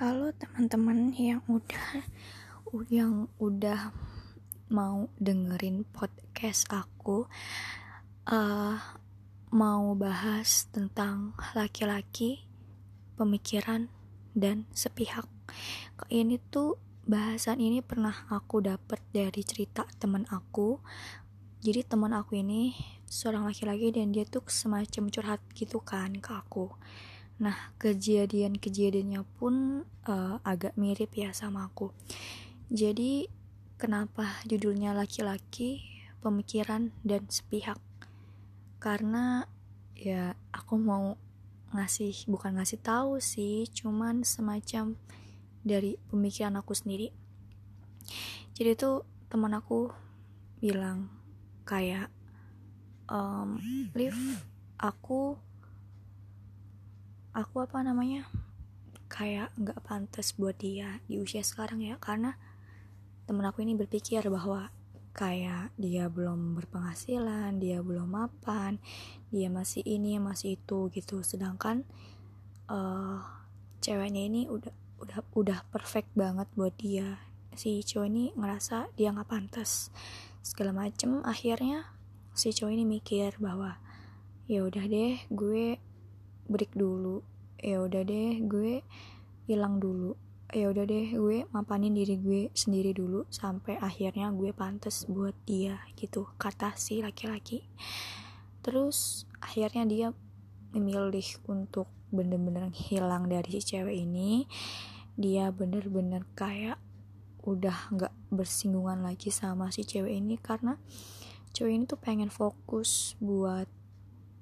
Halo teman-teman yang udah yang udah mau dengerin podcast aku uh, mau bahas tentang laki-laki pemikiran dan sepihak. Ini tuh bahasan ini pernah aku dapet dari cerita teman aku. Jadi teman aku ini seorang laki-laki dan dia tuh semacam curhat gitu kan ke aku Nah, kejadian-kejadiannya pun uh, agak mirip ya sama aku. Jadi, kenapa judulnya laki-laki, pemikiran, dan sepihak? Karena ya aku mau ngasih, bukan ngasih tahu sih, cuman semacam dari pemikiran aku sendiri. Jadi tuh teman aku bilang kayak, um, Liv, aku aku apa namanya kayak nggak pantas buat dia di usia sekarang ya karena temen aku ini berpikir bahwa kayak dia belum berpenghasilan dia belum mapan dia masih ini masih itu gitu. Sedangkan uh, ceweknya ini udah udah udah perfect banget buat dia. Si cowok ini ngerasa dia nggak pantas. Segala macem akhirnya si cowok ini mikir bahwa ya udah deh gue break dulu. Ya udah deh gue hilang dulu. Ya udah deh gue mapanin diri gue sendiri dulu sampai akhirnya gue pantas buat dia gitu. Kata si laki-laki. Terus akhirnya dia memilih untuk bener-bener hilang dari si cewek ini. Dia bener-bener kayak udah nggak bersinggungan lagi sama si cewek ini karena cewek ini tuh pengen fokus buat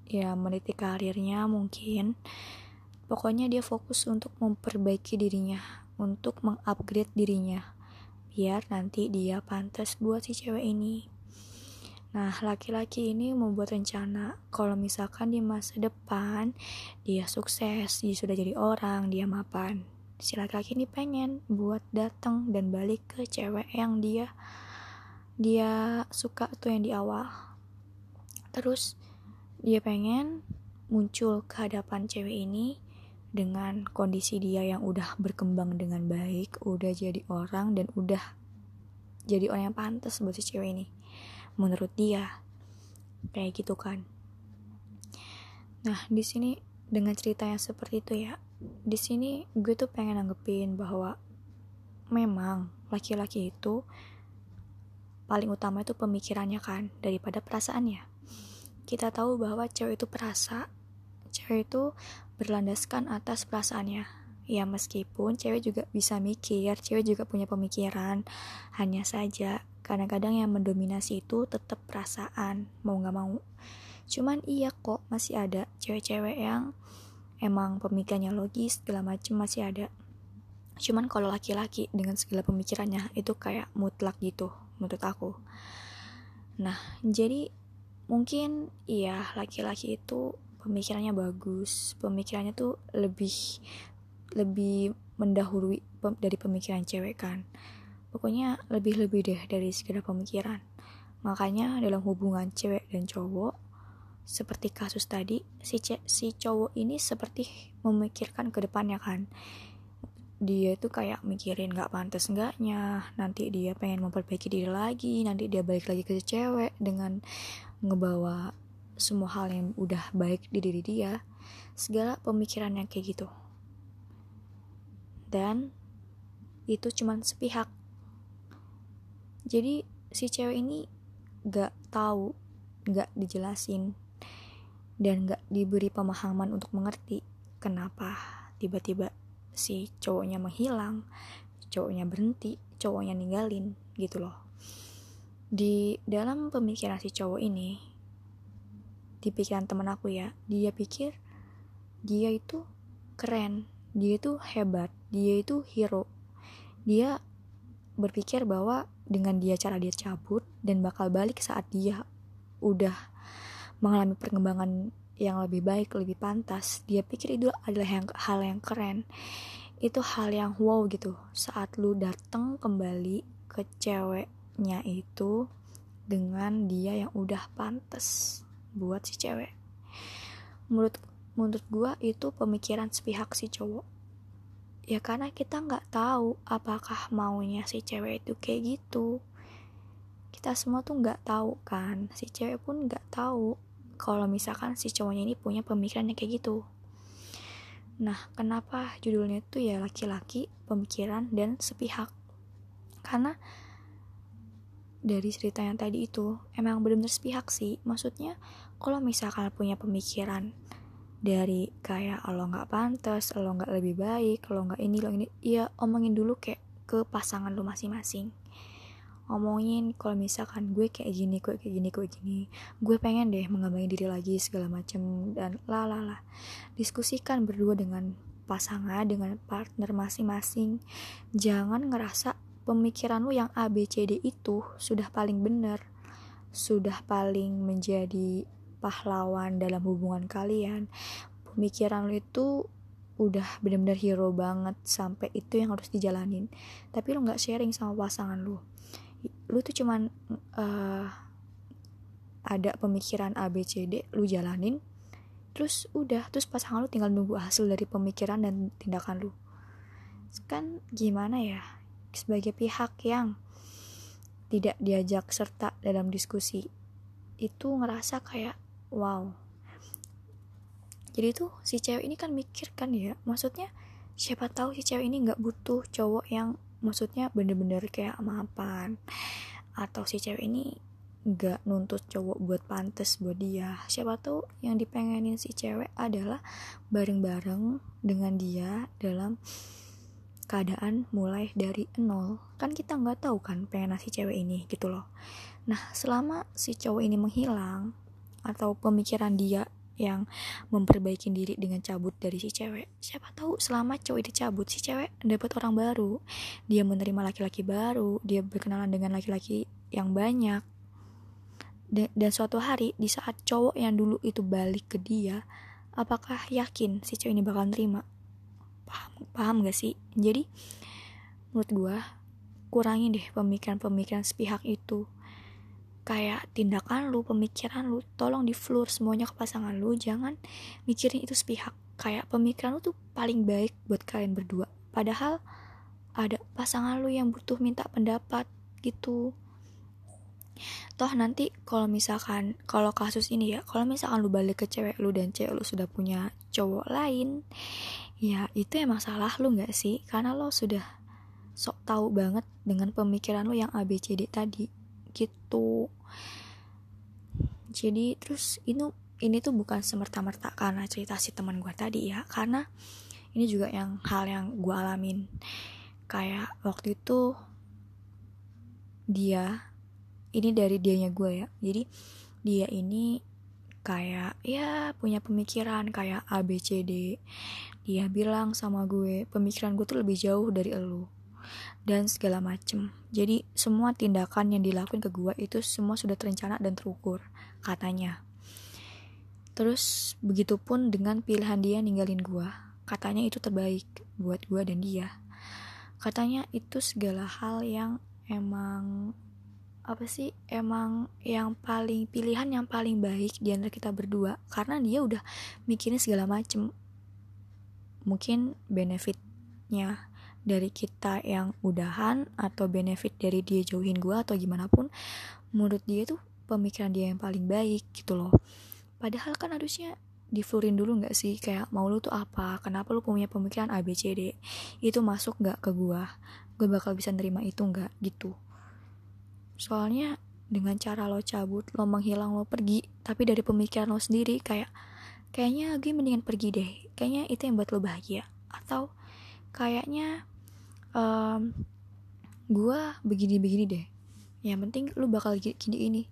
ya meniti karirnya mungkin pokoknya dia fokus untuk memperbaiki dirinya untuk mengupgrade dirinya biar nanti dia pantas buat si cewek ini Nah, laki-laki ini membuat rencana kalau misalkan di masa depan dia sukses, dia sudah jadi orang, dia mapan. Si laki-laki ini pengen buat datang dan balik ke cewek yang dia dia suka tuh yang di awal. Terus dia pengen muncul ke hadapan cewek ini dengan kondisi dia yang udah berkembang dengan baik, udah jadi orang dan udah jadi orang yang pantas buat si cewek ini. Menurut dia, kayak gitu kan. Nah, di sini dengan cerita yang seperti itu ya, di sini gue tuh pengen nanggepin bahwa memang laki-laki itu paling utama itu pemikirannya kan daripada perasaannya kita tahu bahwa cewek itu perasa, cewek itu berlandaskan atas perasaannya. Ya meskipun cewek juga bisa mikir, cewek juga punya pemikiran. Hanya saja kadang-kadang yang mendominasi itu tetap perasaan, mau gak mau. Cuman iya kok masih ada cewek-cewek yang emang pemikirannya logis, segala macem masih ada. Cuman kalau laki-laki dengan segala pemikirannya itu kayak mutlak gitu menurut aku. Nah, jadi mungkin iya laki-laki itu pemikirannya bagus pemikirannya tuh lebih lebih mendahului pem, dari pemikiran cewek kan. Pokoknya lebih-lebih deh dari sekedar pemikiran. Makanya dalam hubungan cewek dan cowok seperti kasus tadi si si cowok ini seperti memikirkan ke depannya kan. Dia itu kayak mikirin nggak pantas enggaknya nanti dia pengen memperbaiki diri lagi nanti dia balik lagi ke cewek dengan ngebawa semua hal yang udah baik di diri dia segala pemikiran yang kayak gitu. Dan itu cuman sepihak. Jadi si cewek ini gak tahu gak dijelasin dan gak diberi pemahaman untuk mengerti kenapa tiba-tiba si cowoknya menghilang cowoknya berhenti cowoknya ninggalin gitu loh di dalam pemikiran si cowok ini di pikiran temen aku ya dia pikir dia itu keren dia itu hebat dia itu hero. Dia berpikir bahwa dengan dia cara dia cabut dan bakal balik saat dia udah mengalami perkembangan yang lebih baik lebih pantas dia pikir itu adalah yang, hal yang keren. Itu hal yang wow gitu. Saat lu datang kembali ke cewek nya itu dengan dia yang udah pantas buat si cewek. Menurut menurut gue itu pemikiran sepihak si cowok. Ya karena kita nggak tahu apakah maunya si cewek itu kayak gitu. Kita semua tuh nggak tahu kan. Si cewek pun nggak tahu kalau misalkan si cowoknya ini punya pemikirannya kayak gitu. Nah kenapa judulnya tuh ya laki-laki pemikiran dan sepihak? Karena dari cerita yang tadi itu emang benar-benar sepihak sih. Maksudnya kalau misalkan punya pemikiran dari kayak lo nggak pantas lo nggak lebih baik lo nggak ini lo ini ya omongin dulu kayak ke pasangan lo masing-masing. Ngomongin kalau misalkan gue kayak gini gue kayak gini gue gini gue pengen deh mengembangin diri lagi segala macem dan lalala diskusikan berdua dengan pasangan dengan partner masing-masing. Jangan ngerasa pemikiran lu yang ABCD itu sudah paling benar sudah paling menjadi pahlawan dalam hubungan kalian. Pemikiran lu itu udah benar-benar hero banget sampai itu yang harus dijalanin. Tapi lu nggak sharing sama pasangan lu. Lu tuh cuman uh, ada pemikiran A B lu jalanin terus udah terus pasangan lu tinggal nunggu hasil dari pemikiran dan tindakan lu. Kan gimana ya sebagai pihak yang tidak diajak serta dalam diskusi itu ngerasa kayak wow. Jadi tuh si cewek ini kan mikir kan ya maksudnya siapa tahu si cewek ini nggak butuh cowok yang maksudnya bener-bener kayak mapan atau si cewek ini nggak nuntut cowok buat pantas buat dia. Siapa tahu yang dipengenin si cewek adalah bareng-bareng dengan dia dalam keadaan mulai dari nol. Kan kita nggak tahu kan pengen si cewek ini gitu loh. Nah selama si cowok ini menghilang atau pemikiran dia yang memperbaiki diri dengan cabut dari si cewek siapa tahu selama cowok itu cabut si cewek dapat orang baru. Dia menerima laki-laki baru dia berkenalan dengan laki-laki yang banyak. Dan suatu hari di saat cowok yang dulu itu balik ke dia apakah yakin si cowok ini bakal terima paham paham gak sih jadi menurut gue kurangi deh pemikiran-pemikiran sepihak itu kayak tindakan lu, pemikiran lu, tolong di floor semuanya ke pasangan lu, jangan mikirin itu sepihak. Kayak pemikiran lu tuh paling baik buat kalian berdua. Padahal ada pasangan lu yang butuh minta pendapat gitu. Toh nanti kalau misalkan kalau kasus ini ya, kalau misalkan lu balik ke cewek lu dan cewek lu sudah punya cowok lain, ya itu emang salah lu nggak sih? Karena lo sudah sok tahu banget dengan pemikiran lu yang ABCD tadi. Gitu. Jadi terus ini ini tuh bukan semerta-merta karena cerita si teman gue tadi ya. Karena ini juga yang hal yang gue alamin. Kayak waktu itu dia ini dari dianya gue ya. Jadi dia ini kayak ya punya pemikiran kayak A B C D dia bilang sama gue pemikiran gue tuh lebih jauh dari elu dan segala macem. Jadi semua tindakan yang dilakuin ke gue itu semua sudah terencana dan terukur, katanya. Terus begitupun dengan pilihan dia ninggalin gue, katanya itu terbaik buat gue dan dia. Katanya itu segala hal yang emang apa sih emang yang paling pilihan yang paling baik di antara kita berdua? Karena dia udah mikirin segala macem. Mungkin benefitnya dari kita yang udahan atau benefit dari dia jauhin gue atau gimana pun menurut dia tuh pemikiran dia yang paling baik gitu loh. Padahal kan harusnya diflurin dulu nggak sih? Kayak mau lu tuh apa? Kenapa lu punya pemikiran A B C D? Itu masuk nggak ke gue gue bakal bisa nerima itu nggak? Gitu soalnya dengan cara lo cabut lo menghilang lo pergi. Tapi dari pemikiran lo sendiri kayak kayaknya gue mendingan pergi deh. Kayaknya itu yang buat lo bahagia. Atau kayaknya um, gue begini-begini deh. Yang penting lu bakal gini ini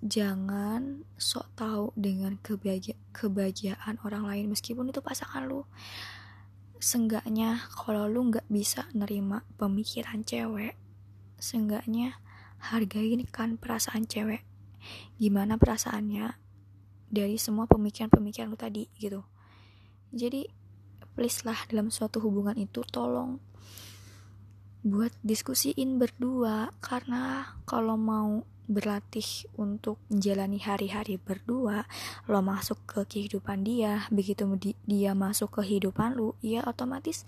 jangan sok tahu dengan kebahagia kebahagiaan orang lain meskipun itu pasangan lu. Senggaknya kalau lu nggak bisa nerima pemikiran cewek senggaknya hargain kan perasaan cewek. Gimana perasaannya dari semua pemikiran-pemikiran lu tadi gitu. Jadi please lah dalam suatu hubungan itu tolong buat diskusiin berdua. Karena kalau mau berlatih untuk menjalani hari-hari berdua lo masuk ke kehidupan dia begitu dia masuk ke kehidupan lu ya otomatis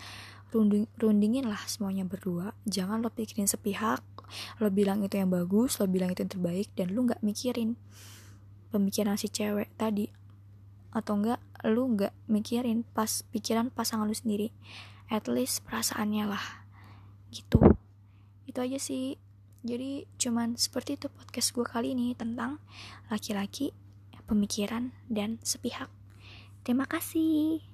runding, rundingin lah semuanya berdua. Jangan lo pikirin sepihak. Lo bilang itu yang bagus lo bilang itu yang terbaik dan lu nggak mikirin pemikiran si cewek tadi. Atau enggak lu nggak mikirin pas pikiran pasangan lu sendiri. At least perasaannya lah. Gitu. Itu aja sih. Jadi cuman seperti itu podcast gue kali ini tentang laki-laki pemikiran dan sepihak. Terima kasih